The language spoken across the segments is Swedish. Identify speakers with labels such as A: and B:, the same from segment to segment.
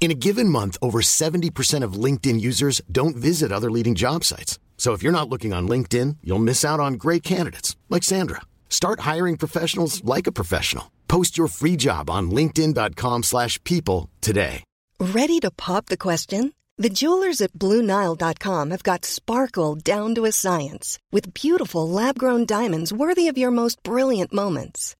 A: In a given month, over 70% of LinkedIn users don't visit other leading job sites. So if you're not looking on LinkedIn, you'll miss out on great candidates like Sandra. Start hiring professionals like a professional. Post your free job on linkedin.com/people today.
B: Ready to pop the question? The jewelers at BlueNile.com have got sparkle down to a science with beautiful lab-grown diamonds worthy of your most brilliant moments.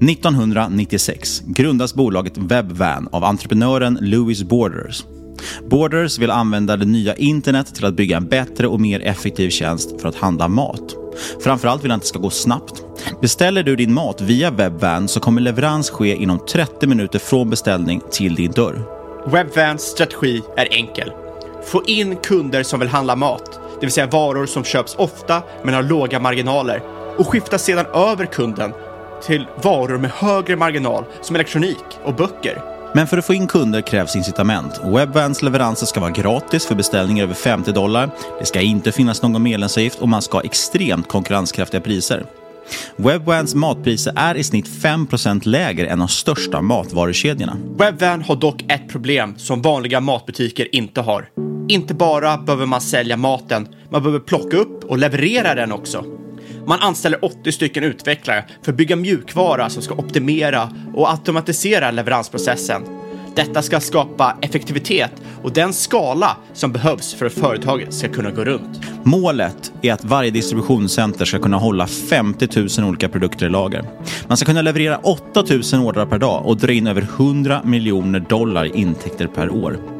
C: 1996 grundas bolaget WebVan av entreprenören Louis Borders. Borders vill använda det nya internet till att bygga en bättre och mer effektiv tjänst för att handla mat. Framförallt vill han att det ska gå snabbt. Beställer du din mat via WebVan så kommer leverans ske inom 30 minuter från beställning till din dörr.
D: Webvans strategi är enkel. Få in kunder som vill handla mat, det vill säga varor som köps ofta men har låga marginaler och skifta sedan över kunden till varor med högre marginal som elektronik och böcker.
C: Men för att få in kunder krävs incitament. Webvans leveranser ska vara gratis för beställningar över 50 dollar. Det ska inte finnas någon medlemsavgift och man ska ha extremt konkurrenskraftiga priser. Webvans matpriser är i snitt 5% lägre än de största matvarukedjorna.
D: Webvan har dock ett problem som vanliga matbutiker inte har. Inte bara behöver man sälja maten, man behöver plocka upp och leverera den också. Man anställer 80 stycken utvecklare för att bygga mjukvara som ska optimera och automatisera leveransprocessen. Detta ska skapa effektivitet och den skala som behövs för att företaget ska kunna gå runt.
C: Målet är att varje distributionscenter ska kunna hålla 50 000 olika produkter i lager. Man ska kunna leverera 8 000 ordrar per dag och dra in över 100 miljoner dollar i intäkter per år.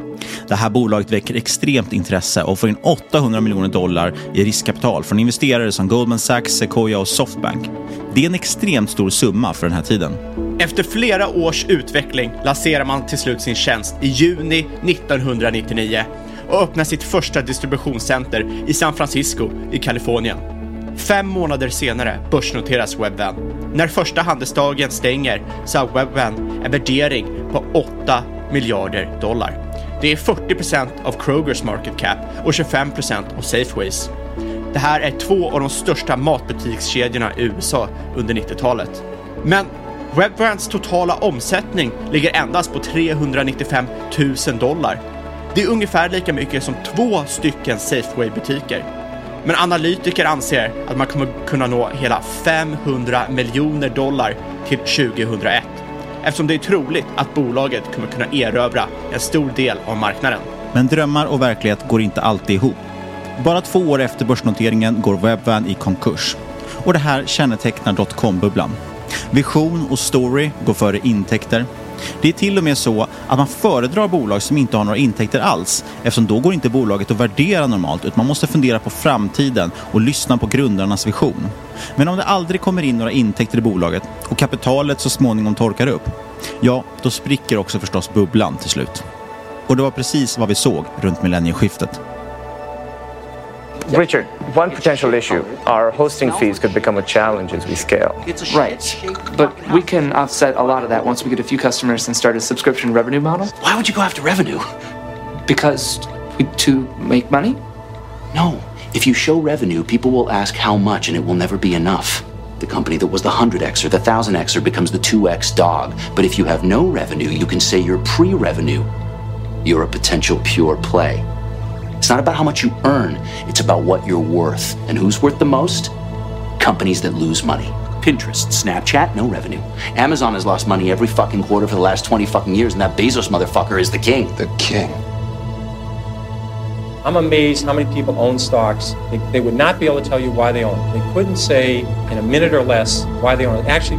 C: Det här bolaget väcker extremt intresse och får in 800 miljoner dollar i riskkapital från investerare som Goldman Sachs, Sequoia och Softbank. Det är en extremt stor summa för den här tiden.
D: Efter flera års utveckling lanserar man till slut sin tjänst i juni 1999 och öppnar sitt första distributionscenter i San Francisco i Kalifornien. Fem månader senare börsnoteras Webvan. När första handelsdagen stänger så har Webvan en värdering på 8 miljarder dollar. Det är 40% av Krogers market cap och 25% av Safeways. Det här är två av de största matbutikskedjorna i USA under 90-talet. Men Webbrands totala omsättning ligger endast på 395 000 dollar. Det är ungefär lika mycket som två stycken Safeway-butiker. Men analytiker anser att man kommer kunna nå hela 500 miljoner dollar till 2001 eftersom det är troligt att bolaget kommer kunna erövra en stor del av marknaden.
C: Men drömmar och verklighet går inte alltid ihop. Bara två år efter börsnoteringen går Webvan i konkurs. Och det här kännetecknar dotcom-bubblan. Vision och story går före intäkter. Det är till och med så att man föredrar bolag som inte har några intäkter alls eftersom då går inte bolaget att värdera normalt utan man måste fundera på framtiden och lyssna på grundarnas vision. Men om det aldrig kommer in några intäkter i bolaget och kapitalet så småningom torkar upp, ja, då spricker också förstås bubblan till slut. Och det var precis vad vi såg runt millennieskiftet.
E: Richard, one potential issue our hosting fees could become a challenge as we scale.
F: Right. But we can offset a lot of that once we get a few customers and start a subscription revenue model.
G: Why would you go after revenue?
F: Because we, to make money?
G: No. If you show revenue, people will ask how much, and it will never be enough. The company that was the 100X or the 1000xer becomes the 2x dog. But if you have no revenue, you can say you're pre revenue. You're a potential pure play. It's not about how much you earn, it's about what you're worth. And who's worth the most? Companies that lose money. Pinterest, Snapchat, no revenue. Amazon has lost money every fucking quarter for the last 20 fucking years, and that Bezos motherfucker is the king.
E: The king.
H: I'm amazed how many people own stocks. They, they would not be able to tell you why they own it. They couldn't say in a minute or less why they own it. Actually,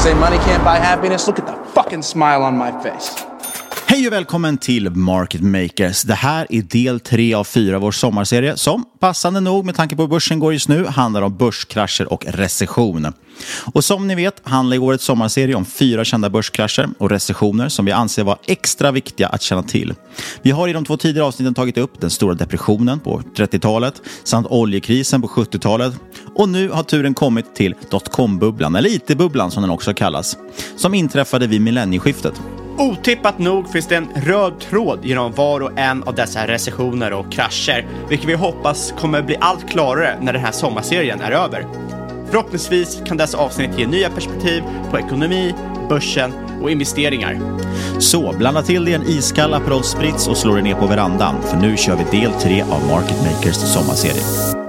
I: Say money can't buy happiness. Look at the fucking smile on my face.
C: Hej och välkommen till Market Makers. Det här är del tre av fyra av vår sommarserie som, passande nog med tanke på hur börsen går just nu, handlar om börskrascher och recession. Och som ni vet handlar årets sommarserie om fyra kända börskrascher och recessioner som vi anser vara extra viktiga att känna till. Vi har i de två tidigare avsnitten tagit upp den stora depressionen på 30-talet samt oljekrisen på 70-talet och nu har turen kommit till dotcom-bubblan, eller IT-bubblan som den också kallas, som inträffade vid millennieskiftet.
D: Otippat nog finns det en röd tråd genom var och en av dessa recessioner och krascher, vilket vi hoppas kommer bli allt klarare när den här sommarserien är över. Förhoppningsvis kan dessa avsnitt ge nya perspektiv på ekonomi, börsen och investeringar.
C: Så blanda till dig en iskall Aperol Spritz och slå dig ner på verandan, för nu kör vi del tre av Market Makers sommarserie.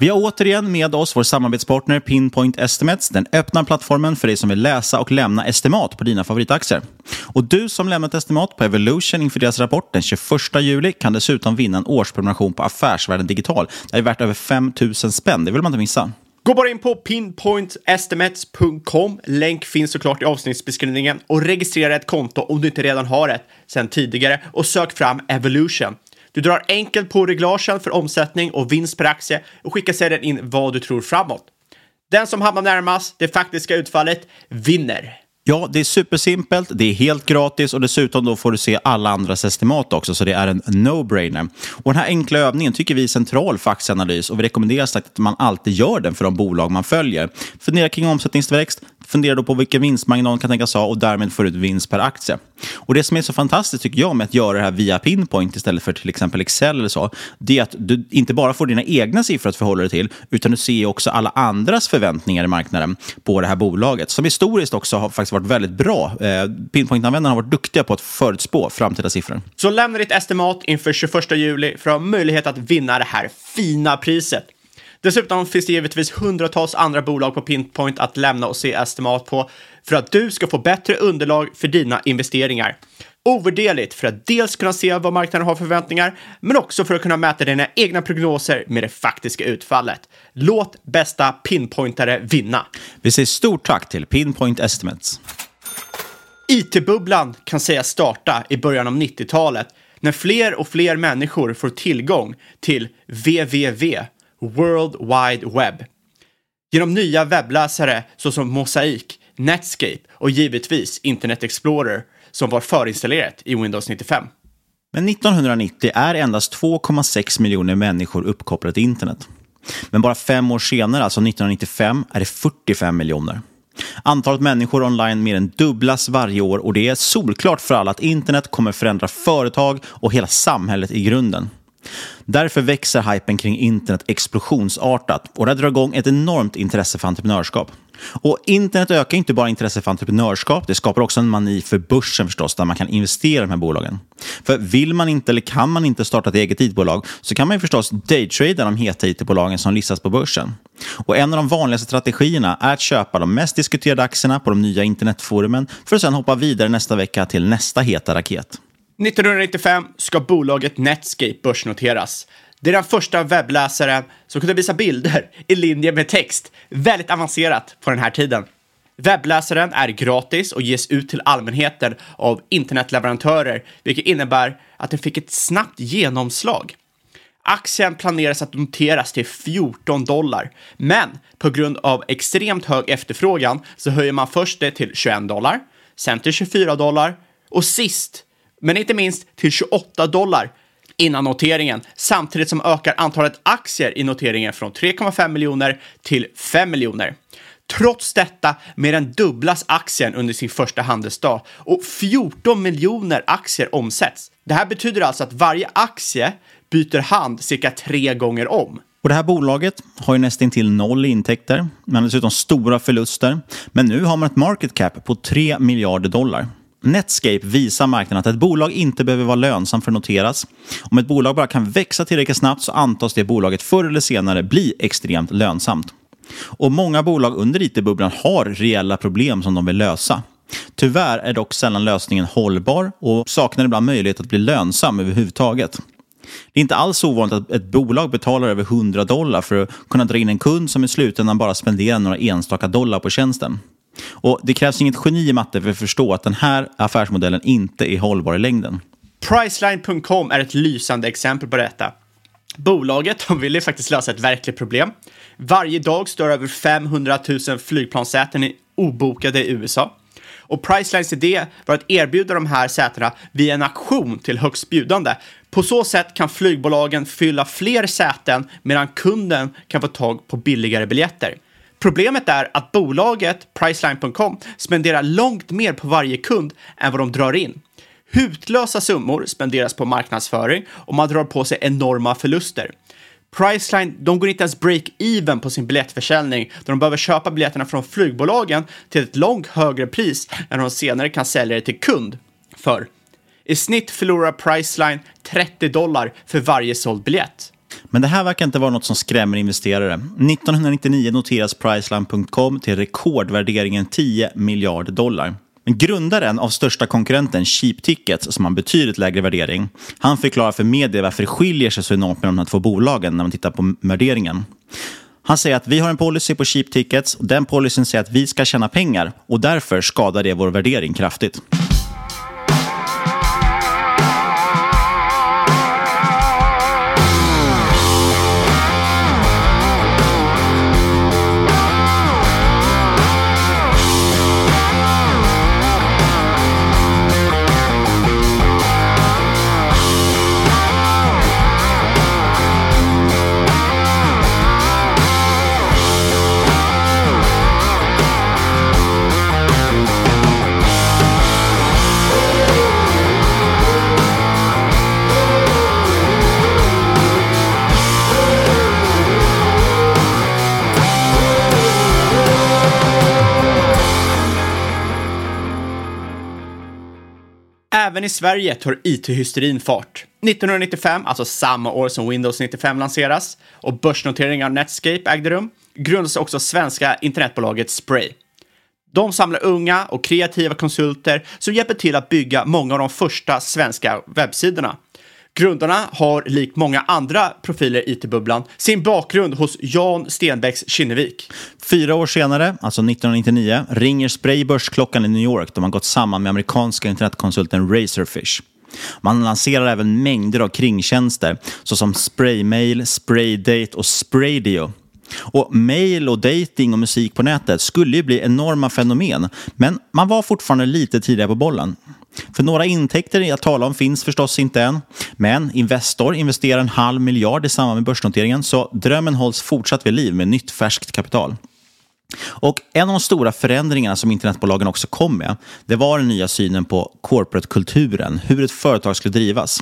C: Vi har återigen med oss vår samarbetspartner Pinpoint Estimates, den öppna plattformen för dig som vill läsa och lämna estimat på dina favoritaktier. Och du som lämnat estimat på Evolution inför deras rapport den 21 juli kan dessutom vinna en årsprenumeration på Affärsvärlden Digital. Det är värt över 5 000 spänn, det vill man inte missa.
D: Gå bara in på pinpointestimates.com. Länk finns såklart i avsnittsbeskrivningen och registrera ett konto om du inte redan har ett sedan tidigare och sök fram Evolution. Du drar enkelt på reglagen för omsättning och vinst per aktie och skickar sedan in vad du tror framåt. Den som hamnar närmast det faktiska utfallet vinner.
C: Ja, det är supersimpelt, det är helt gratis och dessutom då får du se alla andras estimat också, så det är en no-brainer. Och den här enkla övningen tycker vi är central för aktieanalys och vi rekommenderar att man alltid gör den för de bolag man följer. Fundera kring omsättningstillväxt, fundera då på vilken vinstmarginal kan tänkas ha och därmed få ut vinst per aktie. Och det som är så fantastiskt tycker jag med att göra det här via Pinpoint istället för till exempel Excel eller så, det är att du inte bara får dina egna siffror att förhålla dig till, utan du ser också alla andras förväntningar i marknaden på det här bolaget, som historiskt också har faktiskt varit väldigt bra. Eh, pinpoint-användarna har varit duktiga på att förutspå framtida siffror.
D: Så lämna ditt estimat inför 21 juli för att ha möjlighet att vinna det här fina priset. Dessutom finns det givetvis hundratals andra bolag på Pinpoint att lämna och se estimat på för att du ska få bättre underlag för dina investeringar. Ovärderligt för att dels kunna se vad marknaden har för förväntningar, men också för att kunna mäta dina egna prognoser med det faktiska utfallet. Låt bästa pinpointare vinna.
C: Vi säger stort tack till Pinpoint Estimates.
D: IT-bubblan kan sägas starta i början av 90-talet när fler och fler människor får tillgång till www, World Wide Web. Genom nya webbläsare såsom Mosaic, Netscape och givetvis Internet Explorer som var förinstallerat i Windows 95.
C: Men 1990 är endast 2,6 miljoner människor uppkopplade till internet. Men bara fem år senare, alltså 1995, är det 45 miljoner. Antalet människor online mer än dubblas varje år och det är solklart för alla att internet kommer förändra företag och hela samhället i grunden. Därför växer hypen kring internet explosionsartat och det drar igång ett enormt intresse för entreprenörskap. Och internet ökar inte bara intresse för entreprenörskap, det skapar också en mani för börsen förstås, där man kan investera i de här bolagen. För vill man inte eller kan man inte starta ett eget IT-bolag så kan man ju förstås daytrada de heta IT-bolagen som listas på börsen. Och en av de vanligaste strategierna är att köpa de mest diskuterade aktierna på de nya internetforumen för att sedan hoppa vidare nästa vecka till nästa heta raket.
D: 1995 ska bolaget Netscape börsnoteras. Det är den första webbläsaren som kunde visa bilder i linje med text. Väldigt avancerat på den här tiden. Webbläsaren är gratis och ges ut till allmänheten av internetleverantörer, vilket innebär att den fick ett snabbt genomslag. Aktien planeras att noteras till 14 dollar, men på grund av extremt hög efterfrågan så höjer man först det till 21 dollar, sen till 24 dollar och sist, men inte minst, till 28 dollar innan noteringen, samtidigt som ökar antalet aktier i noteringen från 3,5 miljoner till 5 miljoner. Trots detta mer än dubblas aktien under sin första handelsdag och 14 miljoner aktier omsätts. Det här betyder alltså att varje aktie byter hand cirka tre gånger om.
C: Och det här bolaget har ju nästan till noll intäkter, men dessutom stora förluster. Men nu har man ett market cap på 3 miljarder dollar. Netscape visar marknaden att ett bolag inte behöver vara lönsamt för att noteras. Om ett bolag bara kan växa tillräckligt snabbt så antas det bolaget förr eller senare bli extremt lönsamt. Och många bolag under IT-bubblan har reella problem som de vill lösa. Tyvärr är dock sällan lösningen hållbar och saknar ibland möjlighet att bli lönsam överhuvudtaget. Det är inte alls ovanligt att ett bolag betalar över 100 dollar för att kunna dra in en kund som i slutändan bara spenderar några enstaka dollar på tjänsten. Och Det krävs inget geni i matte för att förstå att den här affärsmodellen inte är hållbar i längden.
D: Priceline.com är ett lysande exempel på detta. Bolaget de ville faktiskt lösa ett verkligt problem. Varje dag står över 500 000 flygplanssäten obokade i USA. Och Pricelines idé var att erbjuda de här sätena via en auktion till högstbjudande. På så sätt kan flygbolagen fylla fler säten medan kunden kan få tag på billigare biljetter. Problemet är att bolaget Priceline.com spenderar långt mer på varje kund än vad de drar in. Hutlösa summor spenderas på marknadsföring och man drar på sig enorma förluster. Priceline, de går inte ens break-even på sin biljettförsäljning då de behöver köpa biljetterna från flygbolagen till ett långt högre pris än de senare kan sälja det till kund för. I snitt förlorar Priceline 30 dollar för varje såld biljett.
C: Men det här verkar inte vara något som skrämmer investerare. 1999 noteras Priceline.com till rekordvärderingen 10 miljarder dollar. Men grundaren av största konkurrenten Cheap Tickets, som har en betydligt lägre värdering, han förklarar för media varför det skiljer sig så enormt mellan de här två bolagen när man tittar på värderingen. Han säger att vi har en policy på Cheap Tickets och den policyn säger att vi ska tjäna pengar och därför skadar det vår värdering kraftigt.
D: Även i Sverige tar IT-hysterin fart. 1995, alltså samma år som Windows 95 lanseras och börsnoteringen av Netscape ägde rum, grundades också svenska internetbolaget Spray. De samlar unga och kreativa konsulter som hjälper till att bygga många av de första svenska webbsidorna. Grundarna har, likt många andra profiler i IT-bubblan, sin bakgrund hos Jan Stenbecks Kinnevik.
C: Fyra år senare, alltså 1999, ringer Spray börsklockan i New York då man gått samman med amerikanska internetkonsulten Razorfish. Man lanserar även mängder av kringtjänster såsom Spraymail, Spraydate och Spraydio. Och mail och dating och musik på nätet skulle ju bli enorma fenomen, men man var fortfarande lite tidigare på bollen. För några intäkter att tala om finns förstås inte än. Men Investor investerar en halv miljard i samband med börsnoteringen så drömmen hålls fortsatt vid liv med nytt färskt kapital. Och En av de stora förändringarna som internetbolagen också kom med det var den nya synen på corporate-kulturen, hur ett företag skulle drivas.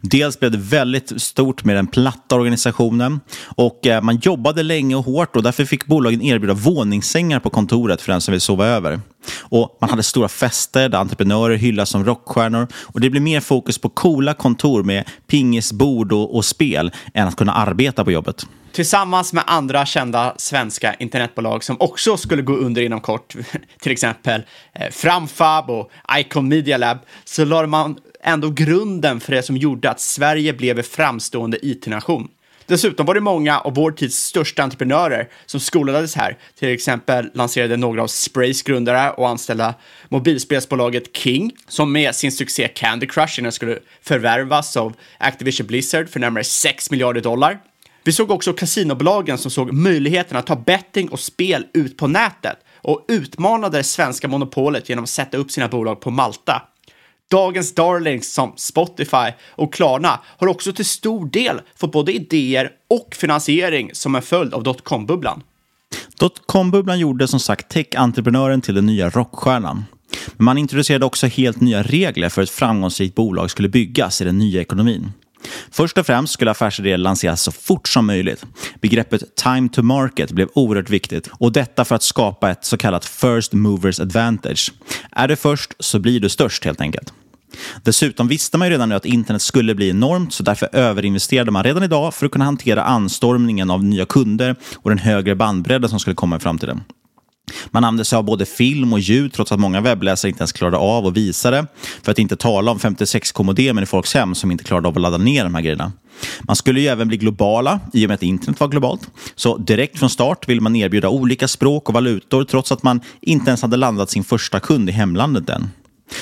C: Dels blev det väldigt stort med den platta organisationen och eh, man jobbade länge och hårt och därför fick bolagen erbjuda våningssängar på kontoret för den som vill sova över. Och Man hade stora fester där entreprenörer hyllas som rockstjärnor och det blev mer fokus på coola kontor med pingisbord och, och spel än att kunna arbeta på jobbet.
D: Tillsammans med andra kända svenska internetbolag som också skulle gå under inom kort, till exempel eh, Framfab och Icon Media Lab, så lade man ändå grunden för det som gjorde att Sverige blev en framstående it-nation. Dessutom var det många av vår tids största entreprenörer som skolades här. Till exempel lanserade några av Sprays grundare och anställda mobilspelsbolaget King, som med sin succé Candy Crush skulle förvärvas av Activision Blizzard för närmare 6 miljarder dollar. Vi såg också kasinobolagen som såg möjligheten att ta betting och spel ut på nätet och utmanade det svenska monopolet genom att sätta upp sina bolag på Malta. Dagens darlings som Spotify och Klarna har också till stor del fått både idéer och finansiering som en följd av dotcom-bubblan.
C: Dotcom-bubblan gjorde som sagt tech-entreprenören till den nya rockstjärnan. Men man introducerade också helt nya regler för ett framgångsrikt bolag skulle byggas i den nya ekonomin. Först och främst skulle affärsidéer lanseras så fort som möjligt. Begreppet time to market blev oerhört viktigt och detta för att skapa ett så kallat first movers advantage. Är du först så blir du störst helt enkelt. Dessutom visste man ju redan nu att internet skulle bli enormt så därför överinvesterade man redan idag för att kunna hantera anstormningen av nya kunder och den högre bandbredden som skulle komma i framtiden. Man använde sig av både film och ljud trots att många webbläsare inte ens klarade av att visa det. För att inte tala om 56k-modemen i folks hem som inte klarade av att ladda ner de här grejerna. Man skulle ju även bli globala i och med att internet var globalt. Så direkt från start ville man erbjuda olika språk och valutor trots att man inte ens hade landat sin första kund i hemlandet än.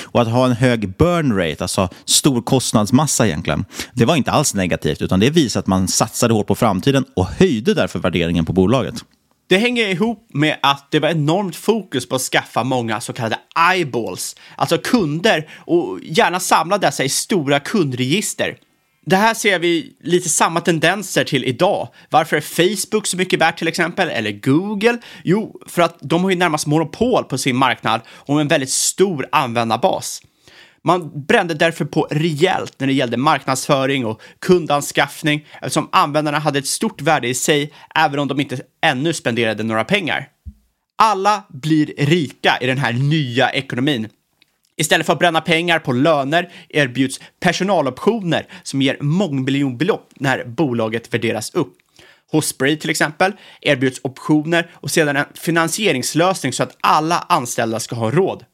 C: Och att ha en hög burn rate, alltså stor kostnadsmassa egentligen, det var inte alls negativt utan det visade att man satsade hårt på framtiden och höjde därför värderingen på bolaget.
D: Det hänger ihop med att det var enormt fokus på att skaffa många så kallade eyeballs, alltså kunder och gärna samla dessa i stora kundregister. Det här ser vi lite samma tendenser till idag. Varför är Facebook så mycket värt till exempel? Eller Google? Jo, för att de har ju närmast monopol på sin marknad och en väldigt stor användarbas. Man brände därför på rejält när det gällde marknadsföring och kundanskaffning eftersom användarna hade ett stort värde i sig även om de inte ännu spenderade några pengar. Alla blir rika i den här nya ekonomin. Istället för att bränna pengar på löner erbjuds personaloptioner som ger mångmiljonbelopp när bolaget värderas upp. Hos Spray till exempel erbjuds optioner och sedan en finansieringslösning så att alla anställda ska ha råd.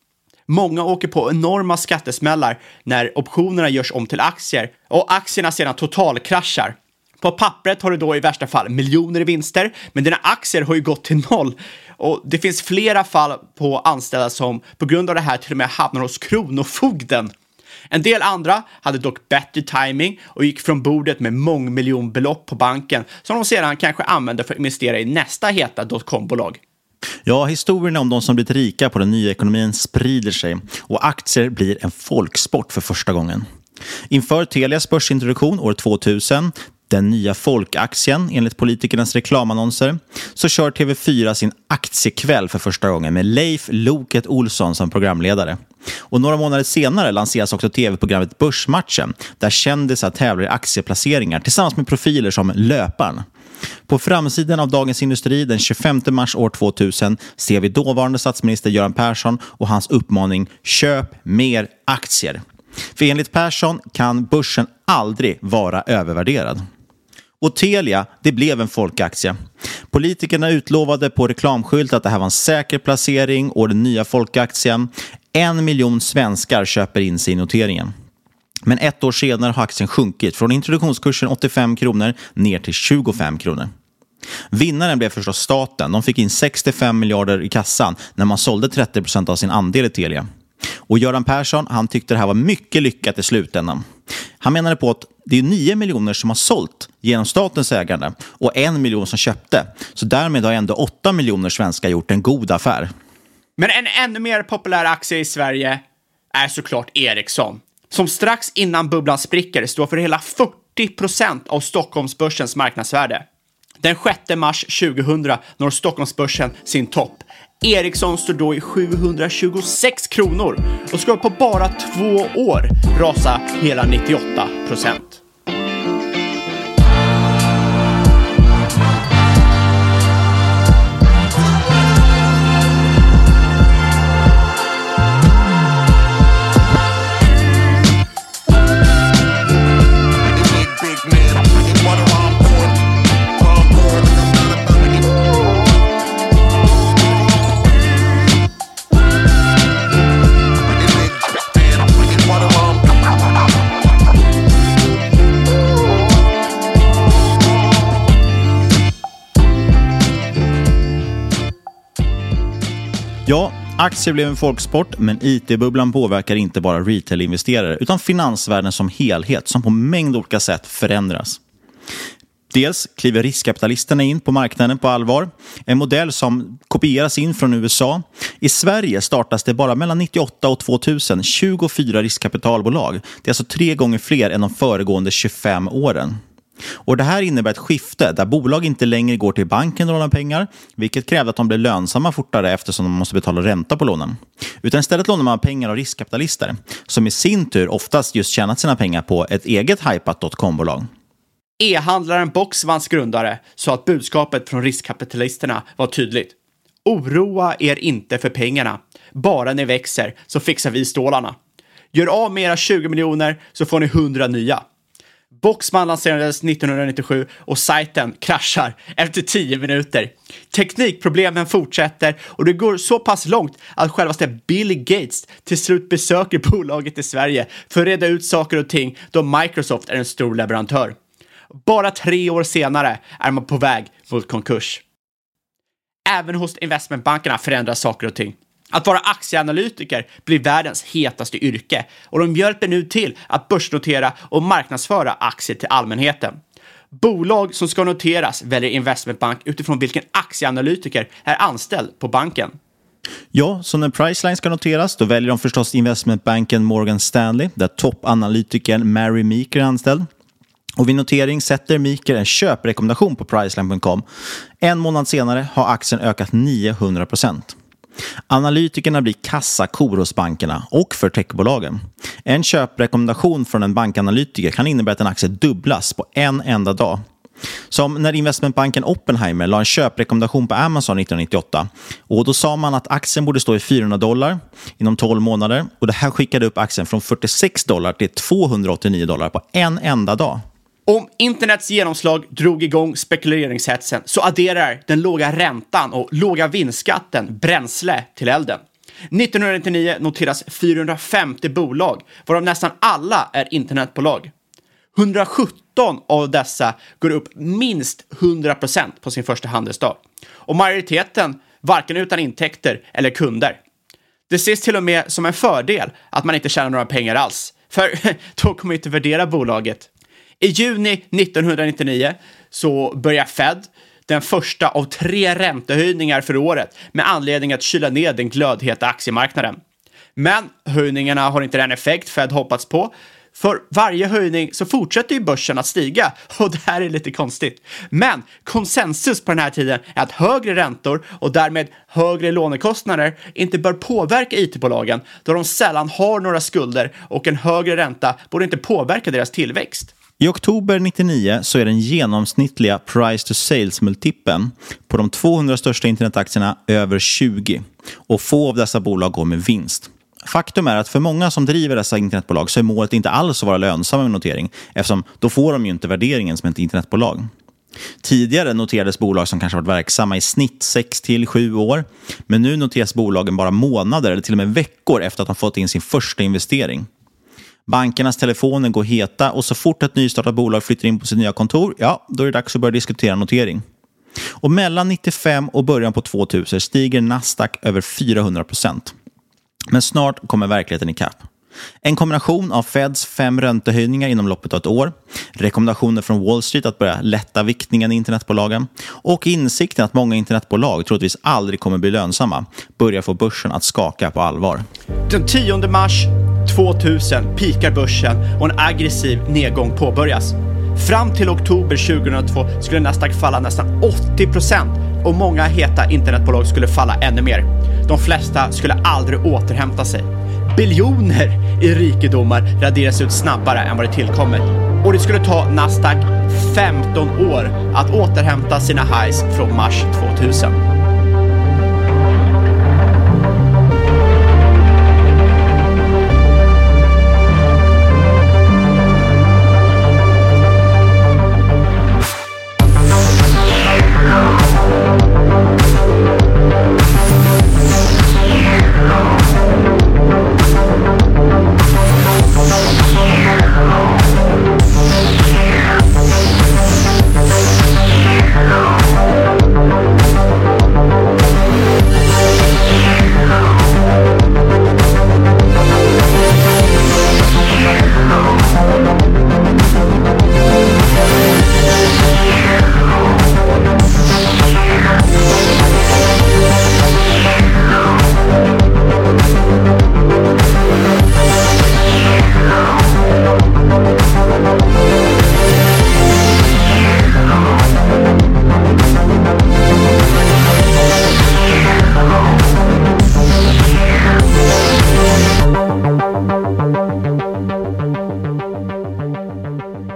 D: Många åker på enorma skattesmällar när optionerna görs om till aktier och aktierna sedan totalkraschar. På pappret har du då i värsta fall miljoner i vinster, men dina aktier har ju gått till noll. Och det finns flera fall på anställda som på grund av det här till och med hamnar hos Kronofogden. En del andra hade dock bättre timing och gick från bordet med mångmiljonbelopp på banken som de sedan kanske använde för att investera i nästa heta dotcom-bolag.
C: Ja, historierna om de som blivit rika på den nya ekonomin sprider sig och aktier blir en folksport för första gången. Inför Telias börsintroduktion år 2000 den nya folkaktien enligt politikernas reklamannonser, så kör TV4 sin aktiekväll för första gången med Leif Loket Olsson som programledare. Och några månader senare lanseras också tv-programmet Börsmatchen där kändisar tävlar i aktieplaceringar tillsammans med profiler som Löparen. På framsidan av Dagens Industri den 25 mars år 2000 ser vi dåvarande statsminister Göran Persson och hans uppmaning “Köp mer aktier”. För enligt Persson kan börsen aldrig vara övervärderad. Och Telia, det blev en folkaktie. Politikerna utlovade på reklamskylt att det här var en säker placering och den nya folkaktien. En miljon svenskar köper in sig i noteringen. Men ett år senare har aktien sjunkit från introduktionskursen 85 kronor ner till 25 kronor. Vinnaren blev förstås staten. De fick in 65 miljarder i kassan när man sålde 30 procent av sin andel i Telia. Och Göran Persson han tyckte det här var mycket lyckat i slutändan. Han menade på att det är 9 miljoner som har sålt genom statens ägande och en miljon som köpte. Så därmed har ändå 8 miljoner svenskar gjort en god affär.
D: Men en ännu mer populär aktie i Sverige är såklart Ericsson, som strax innan bubblan spricker står för hela 40 procent av Stockholmsbörsens marknadsvärde. Den 6 mars 2000 når Stockholmsbörsen sin topp. Ericsson står då i 726 kronor och ska på bara två år rasa hela 98 procent.
C: Aktier blev en folksport, men it-bubblan påverkar inte bara retail-investerare utan finansvärlden som helhet som på mängd olika sätt förändras. Dels kliver riskkapitalisterna in på marknaden på allvar. En modell som kopieras in från USA. I Sverige startas det bara mellan 98 och 2000 24 riskkapitalbolag. Det är alltså tre gånger fler än de föregående 25 åren. Och Det här innebär ett skifte där bolag inte längre går till banken och lånar pengar, vilket krävde att de blev lönsamma fortare eftersom de måste betala ränta på lånen. Utan istället lånar man pengar av riskkapitalister, som i sin tur oftast just tjänat sina pengar på ett eget hypat dotcom-bolag.
D: E-handlaren Boxvans grundare sa att budskapet från riskkapitalisterna var tydligt. Oroa er inte för pengarna. Bara ni växer så fixar vi stålarna. Gör av med era 20 miljoner så får ni 100 nya. Boxman lanserades 1997 och sajten kraschar efter 10 minuter. Teknikproblemen fortsätter och det går så pass långt att självaste Bill Gates till slut besöker bolaget i Sverige för att reda ut saker och ting då Microsoft är en stor leverantör. Bara tre år senare är man på väg mot konkurs. Även hos investmentbankerna förändras saker och ting. Att vara aktieanalytiker blir världens hetaste yrke och de hjälper nu till att börsnotera och marknadsföra aktier till allmänheten. Bolag som ska noteras väljer investmentbank utifrån vilken aktieanalytiker är anställd på banken.
C: Ja, så när Priceline ska noteras då väljer de förstås investmentbanken Morgan Stanley där toppanalytikern Mary Meeker är anställd. Och vid notering sätter Meeker en köprekommendation på Priceline.com. En månad senare har aktien ökat 900 procent. Analytikerna blir kassakor hos bankerna och för techbolagen. En köprekommendation från en bankanalytiker kan innebära att en aktie dubblas på en enda dag. Som när investmentbanken Oppenheimer la en köprekommendation på Amazon 1998. Och Då sa man att aktien borde stå i 400 dollar inom 12 månader. Och Det här skickade upp aktien från 46 dollar till 289 dollar på en enda dag.
D: Om internets genomslag drog igång spekuleringshetsen så adderar den låga räntan och låga vinstskatten bränsle till elden. 1999 noteras 450 bolag, varav nästan alla är internetbolag. 117 av dessa går upp minst 100% på sin första handelsdag. Och majoriteten varken utan intäkter eller kunder. Det ses till och med som en fördel att man inte tjänar några pengar alls, för då kommer inte värdera bolaget i juni 1999 så börjar Fed den första av tre räntehöjningar för året med anledning att kyla ner den glödheta aktiemarknaden. Men höjningarna har inte den effekt Fed hoppats på. För varje höjning så fortsätter ju börsen att stiga och det här är lite konstigt. Men konsensus på den här tiden är att högre räntor och därmed högre lånekostnader inte bör påverka it-bolagen då de sällan har några skulder och en högre ränta borde inte påverka deras tillväxt.
C: I oktober 99 så är den genomsnittliga price to sales-multipeln på de 200 största internetaktierna över 20 och få av dessa bolag går med vinst. Faktum är att för många som driver dessa internetbolag så är målet inte alls att vara lönsamma med notering eftersom då får de ju inte värderingen som ett internetbolag. Tidigare noterades bolag som kanske varit verksamma i snitt 6 till 7 år. Men nu noteras bolagen bara månader eller till och med veckor efter att de fått in sin första investering. Bankernas telefoner går heta och så fort ett nystartat bolag flyttar in på sitt nya kontor, ja, då är det dags att börja diskutera notering. Och mellan 95 och början på 2000 stiger Nasdaq över 400 procent. Men snart kommer verkligheten ikapp. En kombination av Feds fem räntehöjningar inom loppet av ett år, rekommendationer från Wall Street att börja lätta viktningen i internetbolagen och insikten att många internetbolag troligtvis aldrig kommer bli lönsamma börjar få börsen att skaka på allvar.
D: Den 10 mars 2000 pikar börsen och en aggressiv nedgång påbörjas. Fram till oktober 2002 skulle Nasdaq falla nästan 80% och många heta internetbolag skulle falla ännu mer. De flesta skulle aldrig återhämta sig. Biljoner i rikedomar raderas ut snabbare än vad det tillkommit. Och det skulle ta Nasdaq 15 år att återhämta sina highs från mars 2000.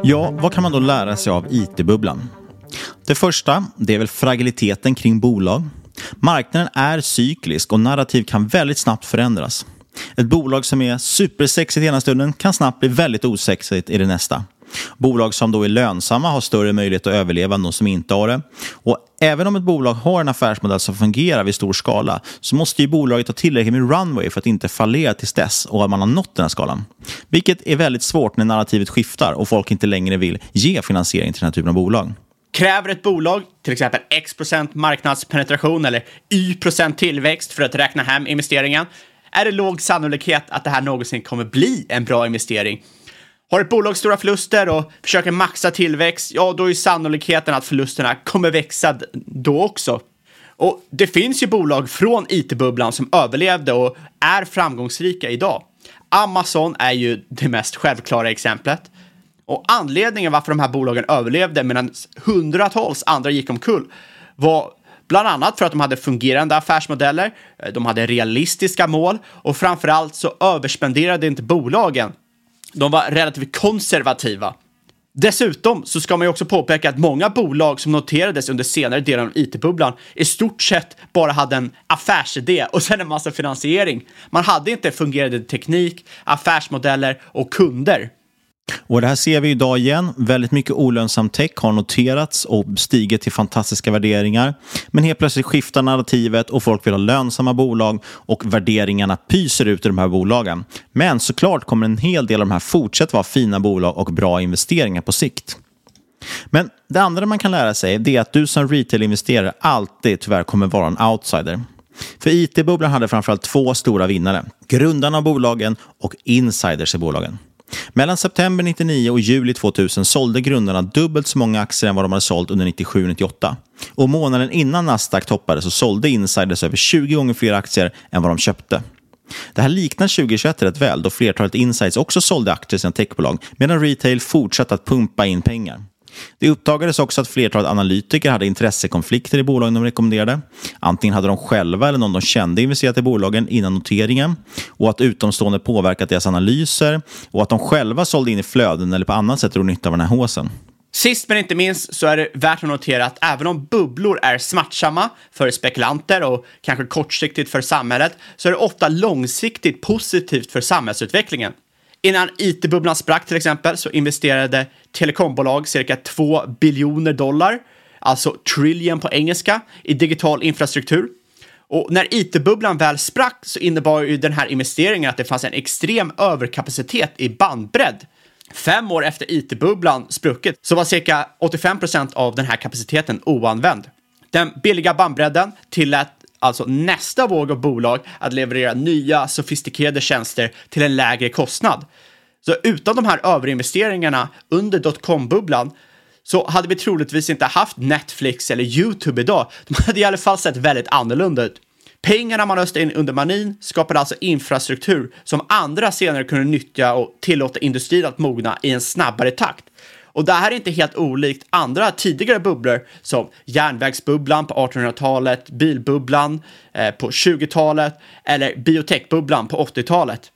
C: Ja, vad kan man då lära sig av IT-bubblan? Det första, det är väl fragiliteten kring bolag. Marknaden är cyklisk och narrativ kan väldigt snabbt förändras. Ett bolag som är supersexigt i ena stunden kan snabbt bli väldigt osexigt i det nästa. Bolag som då är lönsamma har större möjlighet att överleva än de som inte har det. Och även om ett bolag har en affärsmodell som fungerar vid stor skala så måste ju bolaget ha tillräckligt med runway för att inte fallera tills dess och att man har nått den här skalan. Vilket är väldigt svårt när narrativet skiftar och folk inte längre vill ge finansiering till den här typen av bolag.
D: Kräver ett bolag till exempel x procent marknadspenetration eller y procent tillväxt för att räkna hem investeringen är det låg sannolikhet att det här någonsin kommer bli en bra investering. Har ett bolag stora förluster och försöker maxa tillväxt, ja, då är sannolikheten att förlusterna kommer växa då också. Och det finns ju bolag från it-bubblan som överlevde och är framgångsrika idag. Amazon är ju det mest självklara exemplet. Och anledningen varför de här bolagen överlevde medan hundratals andra gick omkull var bland annat för att de hade fungerande affärsmodeller, de hade realistiska mål och framförallt så överspenderade inte bolagen de var relativt konservativa. Dessutom så ska man ju också påpeka att många bolag som noterades under senare delen av it-bubblan i stort sett bara hade en affärsidé och sen en massa finansiering. Man hade inte fungerande teknik, affärsmodeller och kunder.
C: Och det här ser vi idag igen. Väldigt mycket olönsam tech har noterats och stigit till fantastiska värderingar. Men helt plötsligt skiftar narrativet och folk vill ha lönsamma bolag och värderingarna pyser ut i de här bolagen. Men såklart kommer en hel del av de här fortsätta vara fina bolag och bra investeringar på sikt. Men det andra man kan lära sig är att du som retail-investerare alltid tyvärr kommer vara en outsider. För it-bubblan hade framförallt två stora vinnare. Grundarna av bolagen och insiders i bolagen. Mellan september 99 och juli 2000 sålde grundarna dubbelt så många aktier än vad de hade sålt under 97-98. Och månaden innan Nasdaq toppade så sålde insiders över 20 gånger fler aktier än vad de köpte. Det här liknar 2021 rätt väl då flertalet insiders också sålde aktier i sina techbolag medan retail fortsatte att pumpa in pengar. Det uppdagades också att flertalet analytiker hade intressekonflikter i bolagen de rekommenderade. Antingen hade de själva eller någon de kände investerat i bolagen innan noteringen och att utomstående påverkat deras analyser och att de själva sålde in i flöden eller på annat sätt drog nytta av den här håsen.
D: Sist men inte minst så är det värt att notera att även om bubblor är smärtsamma för spekulanter och kanske kortsiktigt för samhället så är det ofta långsiktigt positivt för samhällsutvecklingen. Innan it-bubblan sprack till exempel så investerade telekombolag cirka 2 biljoner dollar, alltså trillion på engelska, i digital infrastruktur. Och när it-bubblan väl sprack så innebar ju den här investeringen att det fanns en extrem överkapacitet i bandbredd. Fem år efter it-bubblan spruckit så var cirka 85 procent av den här kapaciteten oanvänd. Den billiga bandbredden tillät alltså nästa våg av bolag att leverera nya sofistikerade tjänster till en lägre kostnad. Så utan de här överinvesteringarna under dotcom-bubblan så hade vi troligtvis inte haft Netflix eller YouTube idag. De hade i alla fall sett väldigt annorlunda ut. Pengarna man öste in under manin skapade alltså infrastruktur som andra senare kunde nyttja och tillåta industrin att mogna i en snabbare takt. Och det här är inte helt olikt andra tidigare bubblor som järnvägsbubblan på 1800-talet, bilbubblan eh, på 20-talet eller biotechbubblan på 80-talet.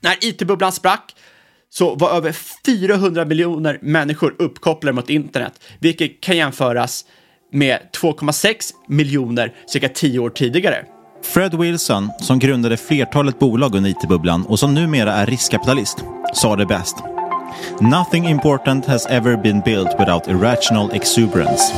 D: När it-bubblan sprack så var över 400 miljoner människor uppkopplade mot internet, vilket kan jämföras med 2,6 miljoner cirka 10 år tidigare.
C: Fred Wilson, som grundade flertalet bolag under it-bubblan och som numera är riskkapitalist, sa det bäst. Nothing important has ever been built without irrational exuberance.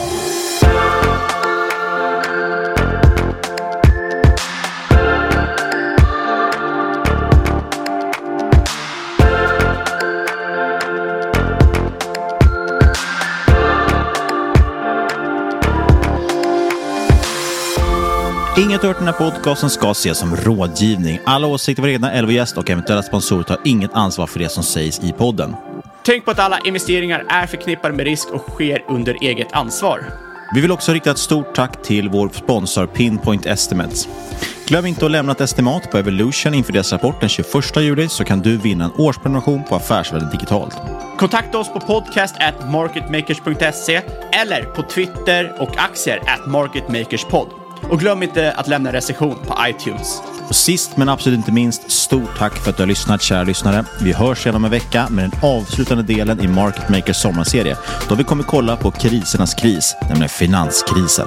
C: Inget hört den här podcasten ska ses som rådgivning. Alla åsikter var egna LV-gäst och eventuella sponsorer tar inget ansvar för det som sägs i podden.
D: Tänk på att alla investeringar är förknippade med risk och sker under eget ansvar.
C: Vi vill också rikta ett stort tack till vår sponsor Pinpoint Estimates. Glöm inte att lämna ett estimat på Evolution inför deras rapport den 21 juli så kan du vinna en årsprenumeration på Affärsvärlden Digitalt.
D: Kontakta oss på podcast at marketmakers.se eller på Twitter och aktier at marketmakerspod. Och glöm inte att lämna recension på iTunes.
C: Och sist men absolut inte minst, stort tack för att du har lyssnat kära lyssnare. Vi hörs igen om en vecka med den avslutande delen i Market Makers sommarserie då vi kommer kolla på krisernas kris, nämligen finanskrisen.